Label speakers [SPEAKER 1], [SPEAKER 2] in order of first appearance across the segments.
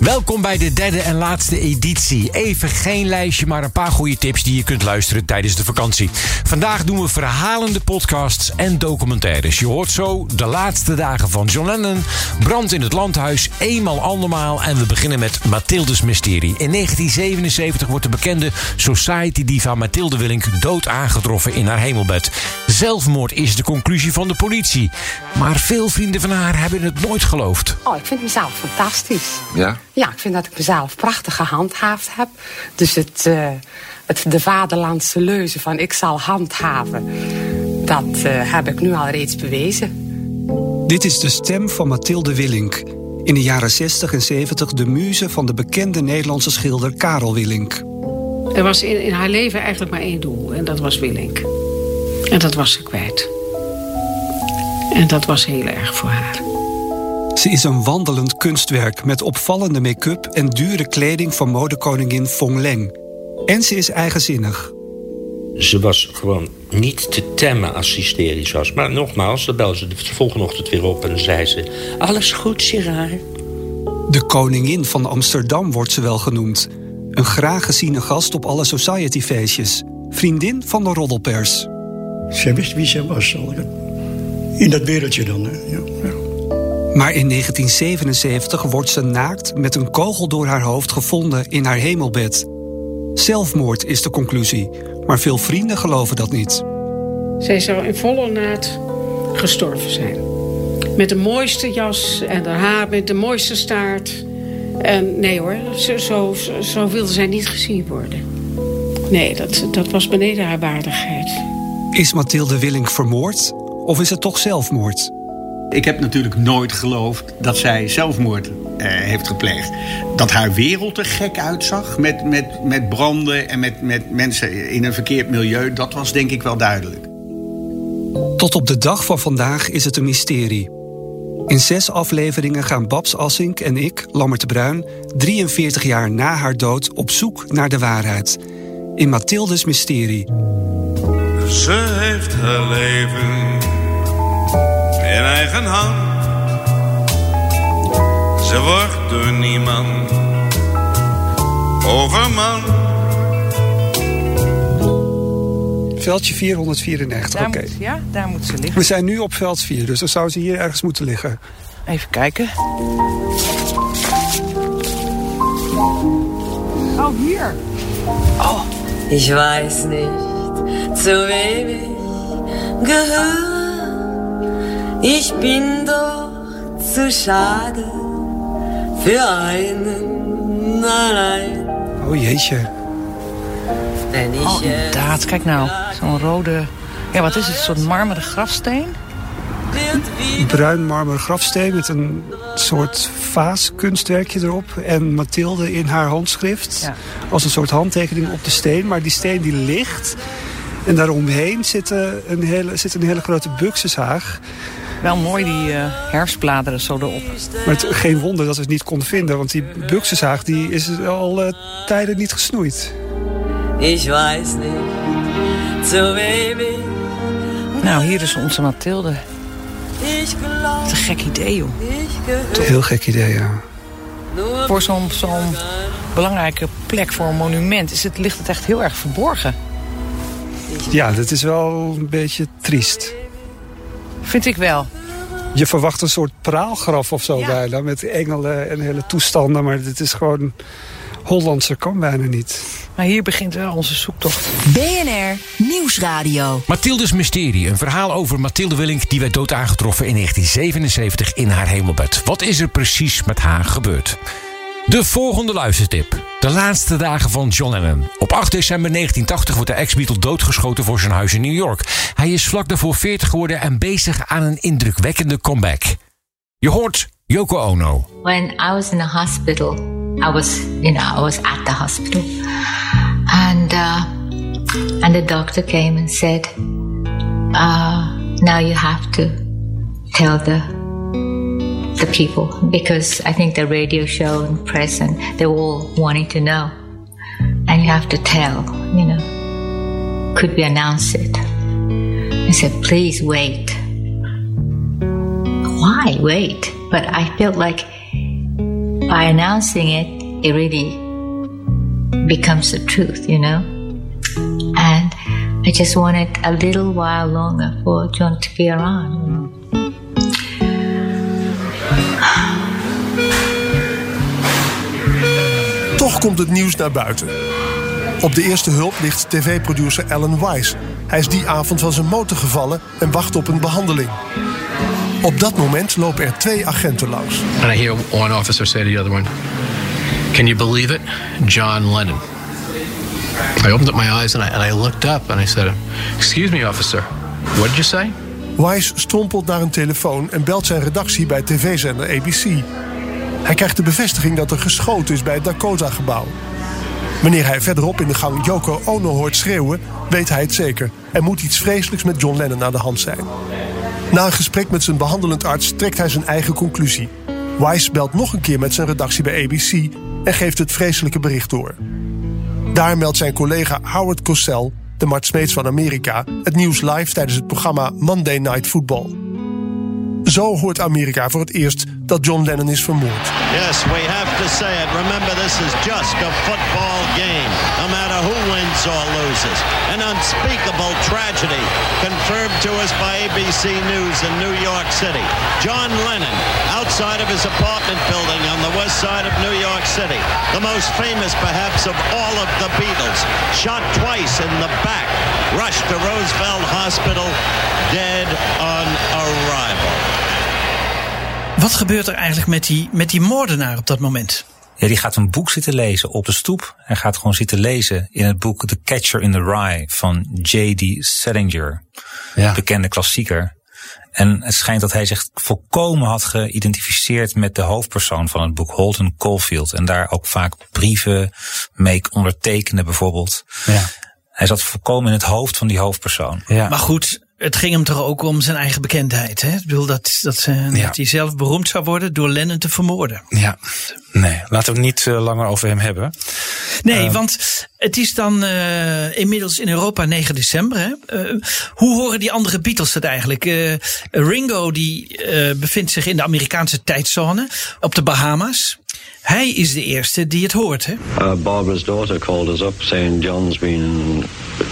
[SPEAKER 1] Welkom bij de derde en laatste editie. Even geen lijstje, maar een paar goede tips die je kunt luisteren tijdens de vakantie. Vandaag doen we verhalende podcasts en documentaires. Je hoort zo de laatste dagen van John Lennon, Brand in het Landhuis, eenmaal andermaal en we beginnen met Mathildes Mysterie. In 1977 wordt de bekende society diva Mathilde Willink dood aangetroffen in haar hemelbed. Zelfmoord is de conclusie van de politie. Maar veel vrienden van haar hebben het nooit geloofd.
[SPEAKER 2] Oh, ik vind mezelf fantastisch.
[SPEAKER 3] Ja?
[SPEAKER 2] Ja, ik vind dat ik mezelf prachtig gehandhaafd heb. Dus het, uh, het, de vaderlandse leuze van ik zal handhaven... dat uh, heb ik nu al reeds bewezen.
[SPEAKER 4] Dit is de stem van Mathilde Willink. In de jaren 60 en 70 de muze van de bekende Nederlandse schilder Karel Willink.
[SPEAKER 5] Er was in, in haar leven eigenlijk maar één doel. En dat was Willink. En dat was ze kwijt. En dat was heel erg voor haar.
[SPEAKER 4] Ze is een wandelend kunstwerk met opvallende make-up en dure kleding van modekoningin Fong Leng. En ze is eigenzinnig.
[SPEAKER 6] Ze was gewoon niet te temmen als ze hysterisch was. Maar nogmaals, dan belde ze de volgende ochtend weer op en zei ze... Alles goed, Gerard?
[SPEAKER 4] De koningin van Amsterdam wordt ze wel genoemd. Een graag geziene gast op alle society-feestjes. Vriendin van de roddelpers.
[SPEAKER 7] Zij wist wie zij was. In dat wereldje dan, hè? Ja, ja.
[SPEAKER 4] Maar in 1977 wordt ze naakt met een kogel door haar hoofd gevonden in haar hemelbed. Zelfmoord is de conclusie, maar veel vrienden geloven dat niet.
[SPEAKER 5] Zij zou in volle naad gestorven zijn. Met de mooiste jas en haar haar met de mooiste staart. En nee hoor, zo, zo, zo wilde zij niet gezien worden. Nee, dat, dat was beneden haar waardigheid.
[SPEAKER 4] Is Mathilde Willink vermoord of is het toch zelfmoord?
[SPEAKER 8] Ik heb natuurlijk nooit geloofd dat zij zelfmoord uh, heeft gepleegd. Dat haar wereld er gek uitzag met, met, met branden en met, met mensen in een verkeerd milieu, dat was denk ik wel duidelijk.
[SPEAKER 4] Tot op de dag van vandaag is het een mysterie. In zes afleveringen gaan Babs Assink en ik, Lammert de Bruin, 43 jaar na haar dood op zoek naar de waarheid. In Mathildes Mysterie.
[SPEAKER 9] Ze heeft haar leven in eigen hand. Ze wordt door niemand overman.
[SPEAKER 4] Veldje 494, oké. Okay.
[SPEAKER 10] Ja, daar moet ze liggen.
[SPEAKER 4] We zijn nu op veld 4, dus dan zou ze hier ergens moeten liggen.
[SPEAKER 10] Even kijken. Oh, hier.
[SPEAKER 11] Oh. Weiß nicht, zu wem ich gehöre. Ich bin doch zu schade für einen allein.
[SPEAKER 4] Oh jeetje.
[SPEAKER 11] En
[SPEAKER 10] oh, inderdaad. Kijk nou. Zo'n rode... Ja, wat is het? Een soort marmeren grafsteen?
[SPEAKER 4] Bruin marmeren grafsteen met een soort vaaskunstwerkje erop. En Mathilde in haar handschrift. Ja. Als een soort handtekening op de steen. Maar die steen die ligt. En daaromheen zit een hele, zit een hele grote buxushaag.
[SPEAKER 10] Wel mooi die uh, herfstbladeren zo erop.
[SPEAKER 4] Maar het, geen wonder dat we het niet konden vinden. Want die buxushaag die is al uh, tijden niet gesnoeid.
[SPEAKER 11] Ik weet niet. Zo
[SPEAKER 10] Nou, hier is onze Mathilde. Wat een gek idee, joh.
[SPEAKER 4] Een heel gek idee, ja.
[SPEAKER 10] Voor zo'n zo'n belangrijke plek voor een monument is het, ligt het echt heel erg verborgen.
[SPEAKER 4] Ja, dat is wel een beetje triest.
[SPEAKER 10] Vind ik wel.
[SPEAKER 4] Je verwacht een soort praalgraf of zo
[SPEAKER 10] Ja.
[SPEAKER 4] bijna. Met engelen en hele toestanden. Maar dit is gewoon... Hollandse kan bijna niet.
[SPEAKER 10] Maar hier begint wel onze zoektocht.
[SPEAKER 12] BNR Nieuwsradio.
[SPEAKER 1] Mathildes Mysterie, een verhaal over Mathilde Willink... die werd dood aangetroffen in 1977 in haar hemelbed. Wat is er precies met haar gebeurd? De volgende luistertip. De laatste dagen van John Lennon. Op 8 december 1980 wordt de ex-Beatle doodgeschoten voor zijn huis in New York. Hij is vlak daarvoor 40 geworden en bezig aan een indrukwekkende comeback. Je hoort Yoko Ono.
[SPEAKER 13] When I was in the hospital, I was, you know, I was at the hospital, and uh, and the doctor came and said, uh, "Now you have to tell the the people because I think the radio show and press and they're all wanting to know, and you have to tell, you know, could we announce it?" I said, "Please wait." Why wait? But I felt like by announcing it, it really becomes the truth, you know? And I just wanted a little while longer for John to be around.
[SPEAKER 5] Toch komt het nieuws naar buiten. Op de eerste hulp ligt tv-producer Alan Wise. Hij is die avond van zijn motor gevallen en wacht op een behandeling. Op dat moment lopen er twee agenten langs.
[SPEAKER 14] And I hear one officer say to the other one, Can you believe it? John Lennon. I opened up my eyes and I, and I looked up and I said, Excuse me, officer, what did you say?
[SPEAKER 5] Wise strompelt naar een telefoon en belt zijn redactie bij tv-zender ABC. Hij krijgt de bevestiging dat er geschoten is bij het Dakota-gebouw. Wanneer hij verderop in de gang Yoko Ono hoort schreeuwen, weet hij het zeker. Er moet iets vreselijks met John Lennon aan de hand zijn. Na een gesprek met zijn behandelend arts trekt hij zijn eigen conclusie. Wise belt nog een keer met zijn redactie bij ABC en geeft het vreselijke bericht door. Daar meldt zijn collega Howard Cosell, de Mart Smeets van Amerika, het nieuws live tijdens het programma Monday Night Football. Zo hoort Amerika voor het eerst dat John Lennon is vermoord.
[SPEAKER 15] Yes, we have to say it. Remember, this is just a football game, no matter who wins or loses. An unspeakable tragedy confirmed to us by ABC News in New York City. John Lennon, outside of his apartment building on the west side of New York City, the most famous perhaps of all of the Beatles, shot twice in the back, rushed to Roosevelt Hospital, dead on arrival.
[SPEAKER 10] Wat gebeurt er eigenlijk met die, met die moordenaar op dat moment?
[SPEAKER 16] Ja, die gaat een boek zitten lezen op de stoep. Hij gaat gewoon zitten lezen in het boek The Catcher in the Rye van J.D. Salinger.
[SPEAKER 1] Ja.
[SPEAKER 16] Bekende klassieker. En het schijnt dat hij zich volkomen had geïdentificeerd met de hoofdpersoon van het boek, Holden Caulfield. En daar ook vaak brieven mee ondertekende bijvoorbeeld.
[SPEAKER 1] Ja.
[SPEAKER 16] Hij zat volkomen in het hoofd van die hoofdpersoon.
[SPEAKER 10] Maar goed, het ging hem toch ook om zijn eigen bekendheid. Hè? Ik bedoel dat, dat, ze, dat hij zelf beroemd zou worden door Lennon te vermoorden.
[SPEAKER 17] Ja, nee, laten we het niet uh, langer over hem hebben.
[SPEAKER 10] Nee, uh, want het is dan uh, inmiddels in Europa 9 december. Hè? hoe horen die andere Beatles het eigenlijk? Ringo die bevindt zich in de Amerikaanse tijdzone op de Bahama's. Hij is de eerste die het hoort. Hè?
[SPEAKER 3] Uh, Barbara's daughter called us up saying John's been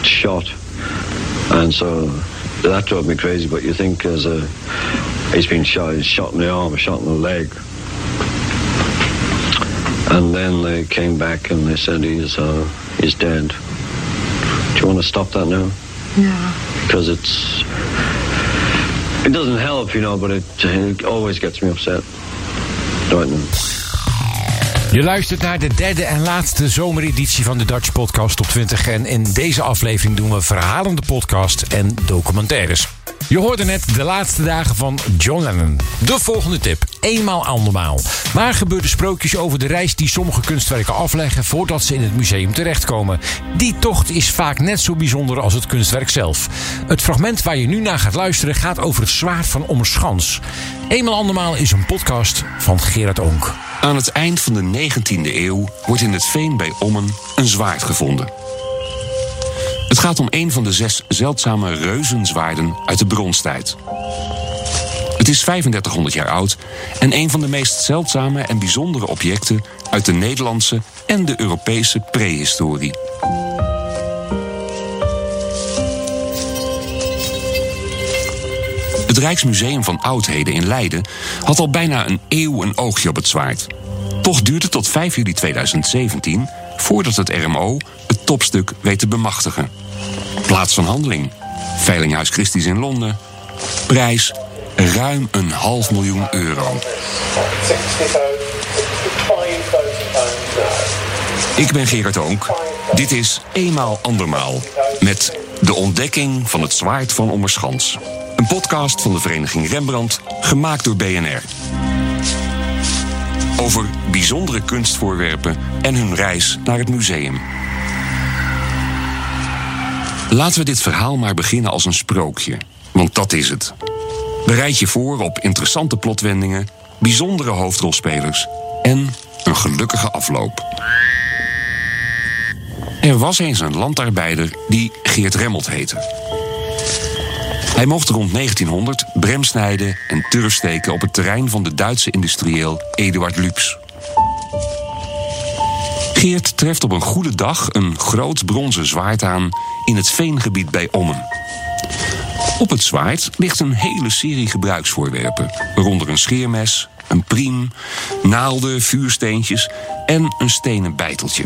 [SPEAKER 3] shot. And so that drove me crazy, but you think as a, he's been shot, he's shot in the arm, shot in the leg. And then they came back and they said he's, uh, he's dead. Do you want to stop that now?
[SPEAKER 18] Yeah.
[SPEAKER 3] Because it's, it doesn't help, you know, but it, it always gets me upset. Right now.
[SPEAKER 1] Je luistert naar de derde en laatste zomereditie van de Dutch Podcast Top 20. En in deze aflevering doen we verhalende podcast en documentaires. Je hoorde net de laatste dagen van John Lennon. De volgende tip. Eenmaal andermaal. Waar gebeuren sprookjes over de reis die sommige kunstwerken afleggen voordat ze in het museum terechtkomen? Die tocht is vaak net zo bijzonder als het kunstwerk zelf. Het fragment waar je nu naar gaat luisteren gaat over het zwaard van Ommerschans. Eenmaal andermaal is een podcast van Gerard Onk.
[SPEAKER 19] Aan het eind van de 19e eeuw wordt in het veen bij Ommen een zwaard gevonden. Het gaat om een van de zes zeldzame reuzenzwaarden uit de bronstijd. Het is 3500 jaar oud en een van de meest zeldzame en bijzondere objecten uit de Nederlandse en de Europese prehistorie. Het Rijksmuseum van Oudheden in Leiden had al bijna een eeuw een oogje op het zwaard. Toch duurt het tot 5 juli 2017 voordat het RMO het topstuk weet te bemachtigen. Plaats van handeling: Veilinghuis Christie's in Londen. Prijs: ruim een half miljoen euro. Ik ben Gerard Oonk. Dit is Eenmaal Andermaal. Met De Ontdekking van het Zwaard van Ommerschans. Een podcast van de vereniging Rembrandt, gemaakt door BNR. Over bijzondere kunstvoorwerpen en hun reis naar het museum. Laten we dit verhaal maar beginnen als een sprookje. Want dat is het. Bereid je voor op interessante plotwendingen, bijzondere hoofdrolspelers en een gelukkige afloop. Er was eens een landarbeider die Geert Remmelt heette. Hij mocht rond 1900 brem snijden en turf steken op het terrein van de Duitse industrieel Eduard Lux. Geert treft op een goede dag een groot bronzen zwaard aan in het veengebied bij Ommen. Op het zwaard ligt een hele serie gebruiksvoorwerpen, waaronder een scheermes, een priem, naalden, vuursteentjes en een stenen bijteltje.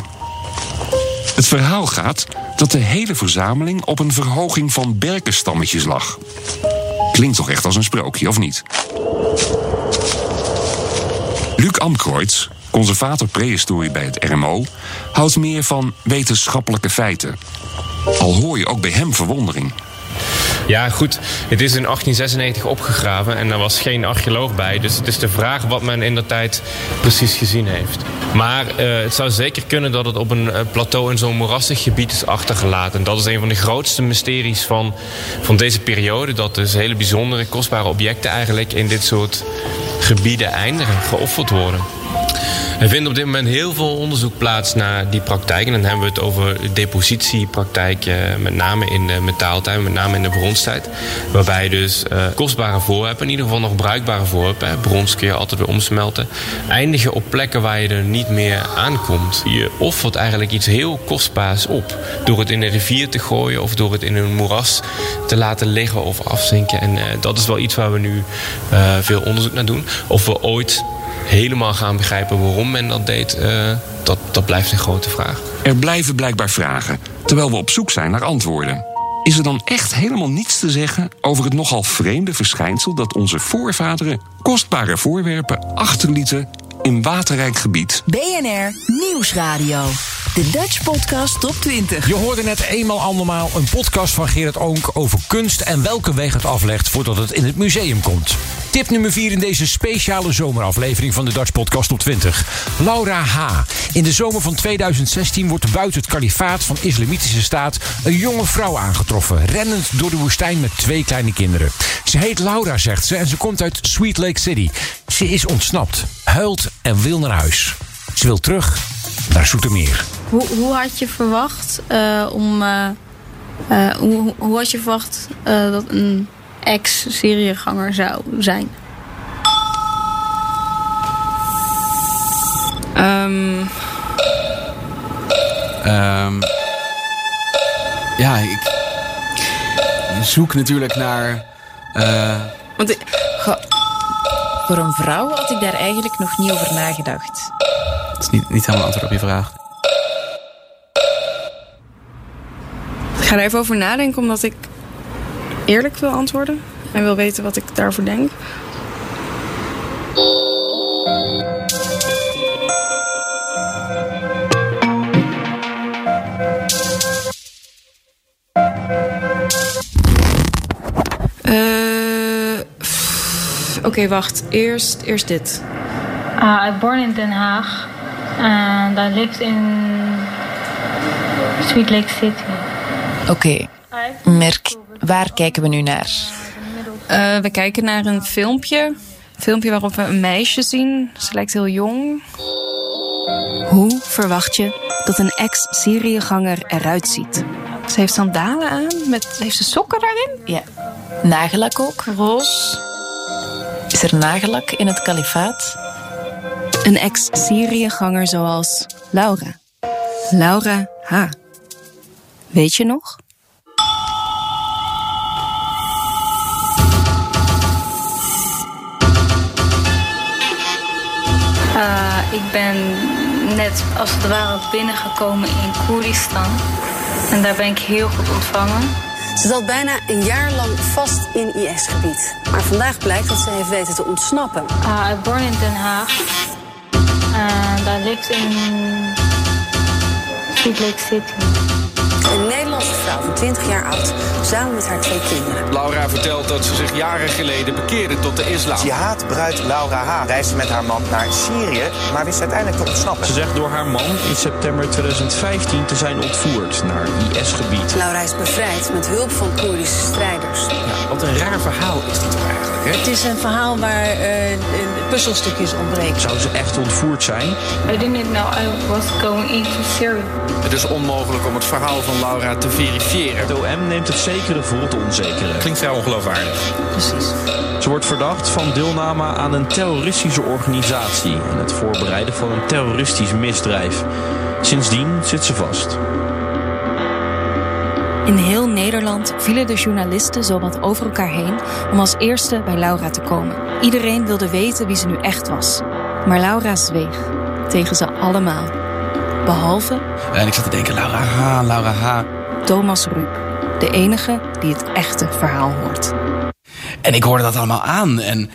[SPEAKER 19] Het verhaal gaat dat de hele verzameling op een verhoging van berkenstammetjes lag. Klinkt toch echt als een sprookje, of niet? Luc Amkreutz, conservator prehistorie bij het RMO, houdt meer van wetenschappelijke feiten. Al hoor je ook bij hem verwondering.
[SPEAKER 20] Ja, goed. Het is in 1896 opgegraven en er was geen archeoloog bij. Dus het is de vraag wat men in de tijd precies gezien heeft. Maar uh, het zou zeker kunnen dat het op een uh, plateau in zo'n moerassig gebied is achtergelaten. En dat is een van de grootste mysteries van, van deze periode. Dat dus hele bijzondere, kostbare objecten eigenlijk in dit soort gebieden eindigen, geofferd worden. Er vindt op dit moment heel veel onderzoek plaats naar die praktijk. En dan hebben we het over depositiepraktijk, met name in de metaaltijd, met name in de bronstijd. Waarbij dus uh, kostbare voorwerpen, in ieder geval nog bruikbare voorwerpen, brons kun je altijd weer omsmelten, eindigen op plekken waar je er niet meer aankomt. Je offert eigenlijk iets heel kostbaars op. Door het in een rivier te gooien of door het in een moeras te laten liggen of afzinken. En uh, dat is wel iets waar we nu veel onderzoek naar doen. Of we ooit helemaal gaan begrijpen waarom men dat deed, uh, dat, dat blijft een grote vraag.
[SPEAKER 19] Er blijven blijkbaar vragen, terwijl we op zoek zijn naar antwoorden. Is er dan echt helemaal niets te zeggen over het nogal vreemde verschijnsel dat onze voorvaderen kostbare voorwerpen achterlieten in waterrijk gebied?
[SPEAKER 12] BNR Nieuwsradio. De Dutch Podcast Top 20.
[SPEAKER 1] Je hoorde net eenmaal andermaal een podcast van Gerard Oonk over kunst en welke weg het aflegt voordat het in het museum komt. Tip nummer 4 in deze speciale zomeraflevering van de Dutch Podcast Top 20. Laura H. In de zomer van 2016 wordt buiten het kalifaat van Islamitische Staat een jonge vrouw aangetroffen, rennend door de woestijn met twee kleine kinderen. Ze heet Laura, zegt ze, en ze komt uit Sweet Lake City. Ze is ontsnapt, huilt en wil naar huis. Ze wil terug naar Zoetermeer.
[SPEAKER 21] Hoe, hoe had je verwacht uh, om. Uh, uh, hoe, hoe had je verwacht dat een ex-serieganger zou zijn?
[SPEAKER 22] Um, um, ja, ik zoek natuurlijk naar.
[SPEAKER 21] Want ik,
[SPEAKER 23] voor een vrouw had ik daar eigenlijk nog niet over nagedacht.
[SPEAKER 22] Dat is niet, niet helemaal antwoord op je vraag.
[SPEAKER 21] Ik ga er even over nadenken, omdat ik eerlijk wil antwoorden. En wil weten wat ik daarvoor denk. Uh, Oké, okay, wacht. Eerst, eerst dit.
[SPEAKER 13] Uh, I born in Den Haag. And I lived in Sweet Lake City.
[SPEAKER 23] Oké, okay. merk, waar kijken we nu naar?
[SPEAKER 21] Uh, we kijken naar een filmpje. Een filmpje waarop we een meisje zien. Ze lijkt heel jong.
[SPEAKER 24] Hoe verwacht je dat een ex-Syriëganger eruit ziet?
[SPEAKER 21] Ze heeft sandalen aan. Met, heeft ze sokken daarin?
[SPEAKER 23] Ja. Nagellak ook.
[SPEAKER 21] Roze.
[SPEAKER 23] Is er nagellak in het kalifaat?
[SPEAKER 24] Een ex-Syriëganger zoals Laura. Laura H. Weet je nog?
[SPEAKER 13] Uh, ik ben net als het ware binnengekomen in Koeristan. En daar ben ik heel goed ontvangen.
[SPEAKER 25] Ze zat bijna een jaar lang vast in IS-gebied. Maar vandaag blijkt dat ze heeft weten te ontsnappen.
[SPEAKER 13] Uh, born in Den Haag. And I lived in
[SPEAKER 21] Salt Lake City.
[SPEAKER 25] Een Nederlandse vrouw van 20 jaar oud, samen met haar twee kinderen.
[SPEAKER 26] Laura vertelt dat ze zich jaren geleden bekeerde tot de islam.
[SPEAKER 27] Jihad bruid Laura H. reisde met haar man naar Syrië, maar wist uiteindelijk te ontsnappen.
[SPEAKER 28] Ze zegt door haar man in september 2015 te zijn ontvoerd naar IS-gebied.
[SPEAKER 25] Laura is bevrijd met hulp van Koerdische strijders.
[SPEAKER 28] Ja, wat een raar verhaal is dit toch eigenlijk, hè?
[SPEAKER 29] Het is een verhaal waar uh, puzzelstukjes ontbreken.
[SPEAKER 28] Zou ze echt ontvoerd zijn?
[SPEAKER 21] I didn't know I was going into Syria.
[SPEAKER 28] Het is onmogelijk om het verhaal van Laura te verifiëren. De OM neemt het zekere voor het onzekere. Klinkt vrij ongeloofwaardig.
[SPEAKER 29] Precies.
[SPEAKER 28] Ze wordt verdacht van deelname aan een terroristische organisatie en het voorbereiden van een terroristisch misdrijf. Sindsdien zit ze vast.
[SPEAKER 24] In heel Nederland vielen de journalisten zowat over elkaar heen om als eerste bij Laura te komen. Iedereen wilde weten wie ze nu echt was. Maar Laura zweeg. Tegen ze allemaal. Behalve...
[SPEAKER 22] En ik zat te denken, Laura H., Laura H.
[SPEAKER 24] Thomas Ruip. De enige die het echte verhaal hoort.
[SPEAKER 22] En ik hoorde dat allemaal aan. En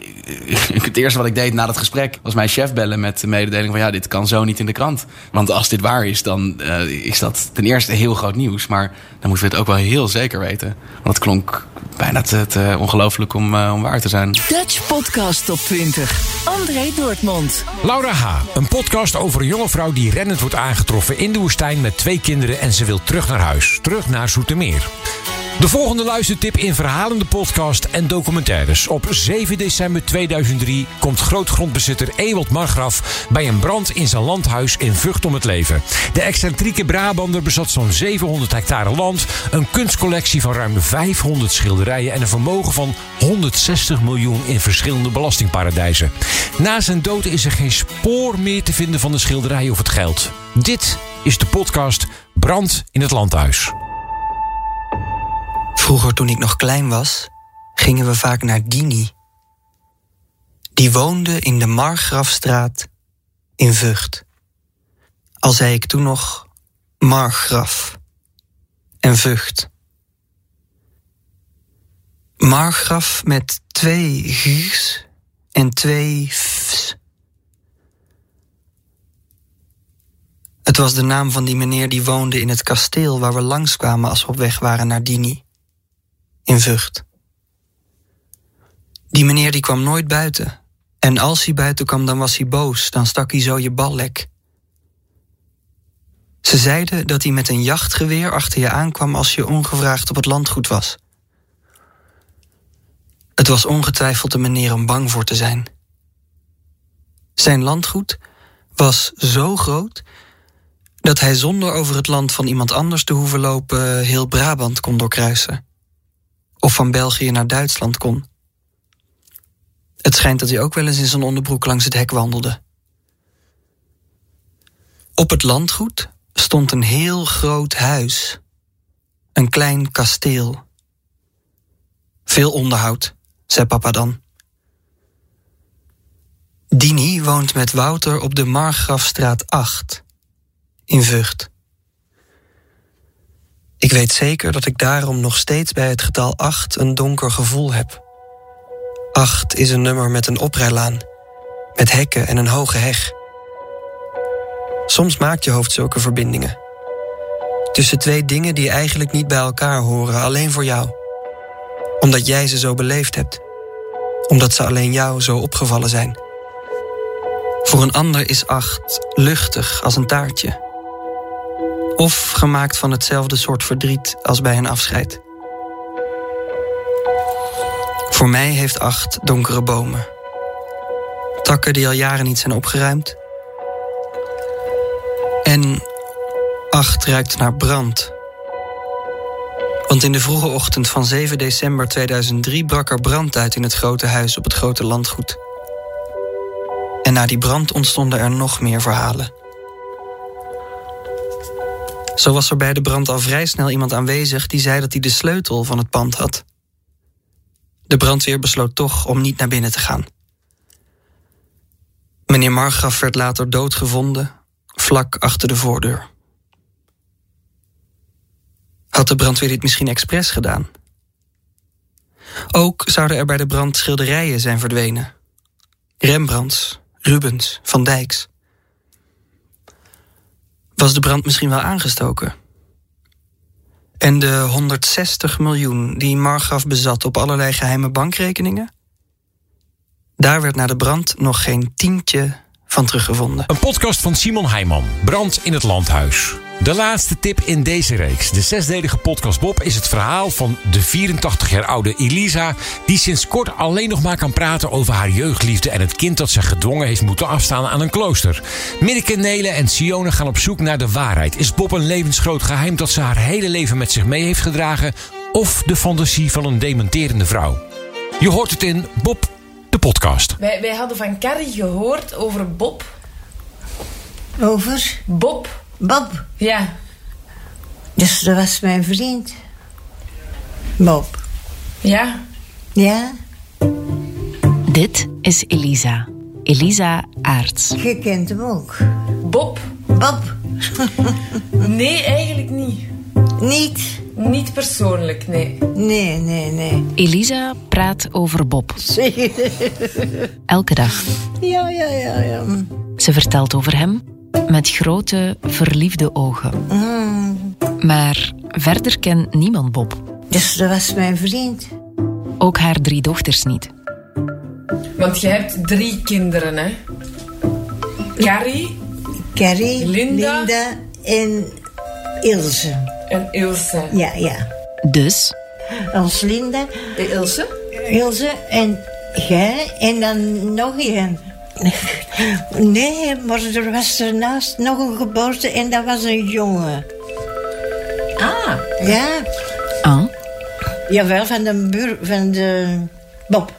[SPEAKER 22] het eerste wat ik deed na dat gesprek was mijn chef bellen met de mededeling van ja, dit kan zo niet in de krant. Want als dit waar is, dan uh, is dat ten eerste heel groot nieuws. Maar dan moeten we het ook wel heel zeker weten. Want het klonk bijna te, te ongelooflijk om, uh, om waar te zijn.
[SPEAKER 12] Dutch Podcast Top 20. André Dortmund.
[SPEAKER 1] Laura H., een podcast over een jonge vrouw die rennend wordt aangetroffen in de woestijn met twee kinderen en ze wil terug naar huis. Terug naar Zoetermeer. De volgende luistertip in verhalende podcast en documentaires. Op 7 december 2003 komt grootgrondbezitter Ewald Margraf bij een brand in zijn landhuis in Vught om het leven. De excentrieke Brabander bezat zo'n 700 hectare land, een kunstcollectie van ruim 500 schilderijen en een vermogen van 160 miljoen in verschillende belastingparadijzen. Na zijn dood is er geen spoor meer te vinden van de schilderijen of het geld. Dit is de podcast Brand in het Landhuis.
[SPEAKER 30] Vroeger, toen ik nog klein was, gingen we vaak naar Dini. Die woonde in de Margrafstraat in Vught. Al zei ik toen nog Margraf en Vught. Margraf met twee g's en twee f's. Het was de naam van die meneer die woonde in het kasteel waar we langskwamen als we op weg waren naar Dini in Vught. Die meneer die kwam nooit buiten. En als hij buiten kwam, dan was hij boos. Dan stak hij zo je ballek. Ze zeiden dat hij met een jachtgeweer achter je aankwam als je ongevraagd op het landgoed was. Het was ongetwijfeld een meneer om bang voor te zijn. Zijn landgoed was zo groot dat hij zonder over het land van iemand anders te hoeven lopen heel Brabant kon doorkruisen of van België naar Duitsland kon. Het schijnt dat hij ook wel eens in zijn onderbroek langs het hek wandelde. Op het landgoed stond een heel groot huis. Een klein kasteel. Veel onderhoud, zei papa dan. Dini woont met Wouter op de Margrafstraat 8 in Vught. Ik weet zeker dat ik daarom nog steeds bij het getal 8 een donker gevoel heb. 8 is een nummer met een oprijlaan, met hekken en een hoge heg. Soms maakt je hoofd zulke verbindingen. Tussen twee dingen die eigenlijk niet bij elkaar horen, alleen voor jou. Omdat jij ze zo beleefd hebt. Omdat ze alleen jou zo opgevallen zijn. Voor een ander is 8 luchtig als een taartje of gemaakt van hetzelfde soort verdriet als bij een afscheid. Voor mij heeft acht donkere bomen. Takken die al jaren niet zijn opgeruimd. En acht ruikt naar brand. Want in de vroege ochtend van 7 december 2003 brak er brand uit in het grote huis op het grote landgoed. En na die brand ontstonden er nog meer verhalen. Zo was er bij de brand al vrij snel iemand aanwezig die zei dat hij de sleutel van het pand had. De brandweer besloot toch om niet naar binnen te gaan. Meneer Margraf werd later doodgevonden, vlak achter de voordeur. Had de brandweer dit misschien expres gedaan? Ook zouden er bij de brand schilderijen zijn verdwenen. Rembrandts, Rubens, Van Dijks. Was de brand misschien wel aangestoken? En de 160 miljoen die Margraf bezat op allerlei geheime bankrekeningen? Daar werd na de brand nog geen tientje van teruggevonden.
[SPEAKER 1] Een podcast van Simon Heijman. Brand in het landhuis. De laatste tip in deze reeks. De zesdelige podcast Bob is het verhaal van de 84 jaar oude Elisa... die sinds kort alleen nog maar kan praten over haar jeugdliefde... en het kind dat ze gedwongen heeft moeten afstaan aan een klooster. Minneke, Nele en Sione gaan op zoek naar de waarheid. Is Bob een levensgroot geheim dat ze haar hele leven met zich mee heeft gedragen... of de fantasie van een dementerende vrouw? Je hoort het in Bob, de podcast.
[SPEAKER 2] Wij, wij hadden van Carrie gehoord over Bob.
[SPEAKER 31] Over?
[SPEAKER 2] Bob.
[SPEAKER 31] Bob?
[SPEAKER 2] Ja.
[SPEAKER 31] Dus dat was mijn vriend. Bob.
[SPEAKER 2] Ja.
[SPEAKER 31] Ja?
[SPEAKER 24] Dit is Elisa. Elisa Aarts.
[SPEAKER 31] Je kent hem ook.
[SPEAKER 2] Bob.
[SPEAKER 31] Bob.
[SPEAKER 2] Nee, eigenlijk niet.
[SPEAKER 31] Niet?
[SPEAKER 2] Niet persoonlijk, nee.
[SPEAKER 31] Nee, nee, nee.
[SPEAKER 24] Elisa praat over Bob. Elke dag.
[SPEAKER 31] Ja, ja, ja, ja.
[SPEAKER 24] Ze vertelt over hem met grote, verliefde ogen.
[SPEAKER 31] Mm.
[SPEAKER 24] Maar verder kent niemand Bob.
[SPEAKER 31] Dus dat was mijn vriend.
[SPEAKER 24] Ook haar drie dochters niet.
[SPEAKER 2] Want je hebt drie kinderen, hè? Carrie.
[SPEAKER 31] Carrie,
[SPEAKER 2] Linda.
[SPEAKER 31] Linda en Ilse.
[SPEAKER 2] En Ilse.
[SPEAKER 31] Ja, ja.
[SPEAKER 24] Dus?
[SPEAKER 31] Als Linda.
[SPEAKER 2] Ilse?
[SPEAKER 31] Ilse en jij en dan nog één. Nee, maar er was ernaast nog een geboorte en dat was een jongen.
[SPEAKER 2] Ah.
[SPEAKER 31] Ja.
[SPEAKER 24] Ah?
[SPEAKER 31] Jawel, van de buur, van de Bob.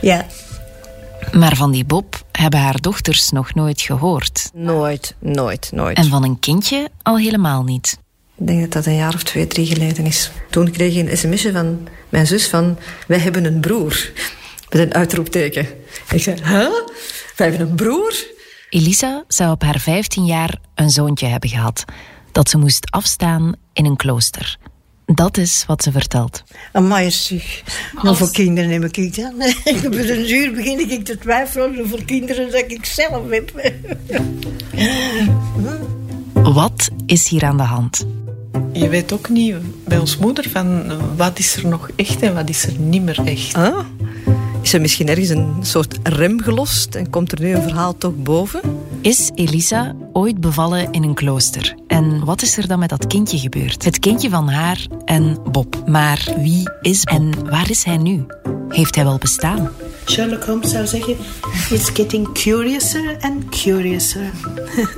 [SPEAKER 31] Ja.
[SPEAKER 24] Maar van die Bob hebben haar dochters nog nooit gehoord.
[SPEAKER 32] Nooit, nooit, nooit.
[SPEAKER 24] En van een kindje al helemaal niet.
[SPEAKER 32] Ik denk dat dat een jaar of twee, drie geleden is. Toen kreeg ik een sms'je van mijn zus van... Wij hebben een broer. Met een uitroepteken. Ik zei, huh? Wij hebben een broer?
[SPEAKER 24] Elisa zou op haar 15 jaar een zoontje hebben gehad. Dat ze moest afstaan in een klooster. Dat is wat ze vertelt.
[SPEAKER 31] Amai, zeg. Hoeveel kinderen neem ik dan? Ik heb een uur begin ik te twijfelen hoeveel kinderen dat ik zelf heb.
[SPEAKER 24] Wat is hier aan de hand?
[SPEAKER 33] Je weet ook niet bij ons moeder van wat is er nog echt en wat is er niet meer echt.
[SPEAKER 32] Ah, is er misschien ergens een soort rem gelost en komt er nu een verhaal toch boven?
[SPEAKER 24] Is Elisa ooit bevallen in een klooster? En wat is er dan met dat kindje gebeurd? Het kindje van haar en Bob. Maar wie is Bob? En waar is hij nu? Heeft hij wel bestaan?
[SPEAKER 33] Sherlock Holmes zou zeggen: It's getting curiouser and curiouser.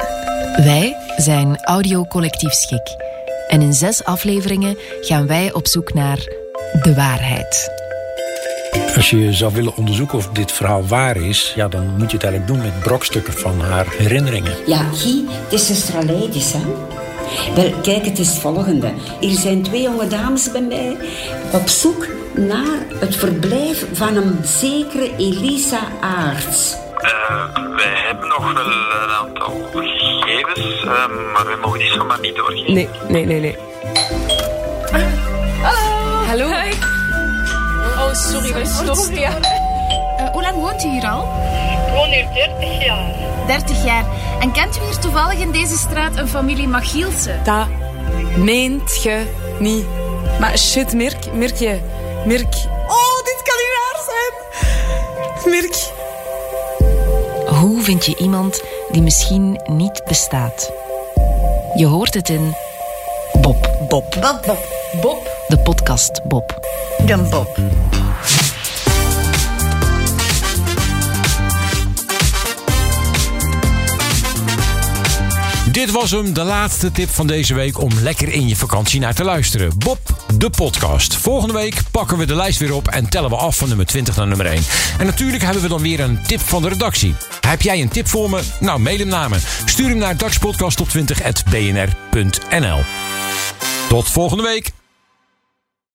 [SPEAKER 24] Wij zijn Audio Collectief Schik. En in zes afleveringen gaan wij op zoek naar de waarheid.
[SPEAKER 34] Als je zou willen onderzoeken of dit verhaal waar is, ja, dan moet je het eigenlijk doen met brokstukken van haar herinneringen.
[SPEAKER 35] Ja, Guy, het is zuster Aleidis, hè? Wel, kijk, het is het volgende. Hier zijn twee jonge dames bij mij op zoek naar het verblijf van een zekere Elisa Aarts.
[SPEAKER 36] Uh, wij hebben nog wel een aantal gegevens, uh, maar we mogen die zomaar niet doorgeven.
[SPEAKER 32] Nee, nee, nee, nee.
[SPEAKER 2] Hallo.
[SPEAKER 32] Hallo.
[SPEAKER 2] Oh, sorry, wij storen. Ja.
[SPEAKER 37] Uh, hoe lang woont u hier al?
[SPEAKER 38] Ik woon hier 30 jaar.
[SPEAKER 37] 30 jaar. En kent u hier toevallig in deze straat een familie Machielsen?
[SPEAKER 2] Dat meent je niet. Maar shit, Mirk, Mirkje, Mirk. Oh, dit kan niet waar zijn. Mirk.
[SPEAKER 24] Hoe vind je iemand die misschien niet bestaat? Je hoort het in Bob.
[SPEAKER 31] Bob. Bob, Bob.
[SPEAKER 2] Bob.
[SPEAKER 24] De podcast Bob.
[SPEAKER 31] Dan Bob.
[SPEAKER 1] Dit was hem, de laatste tip van deze week om lekker in je vakantie naar te luisteren. Bob, de podcast. Volgende week pakken we de lijst weer op en tellen we af van nummer 20 naar nummer 1. En natuurlijk hebben we dan weer een tip van de redactie. Heb jij een tip voor me? Nou, mail hem naar me. Stuur hem naar dagspodcast20.bnr.nl Tot volgende week.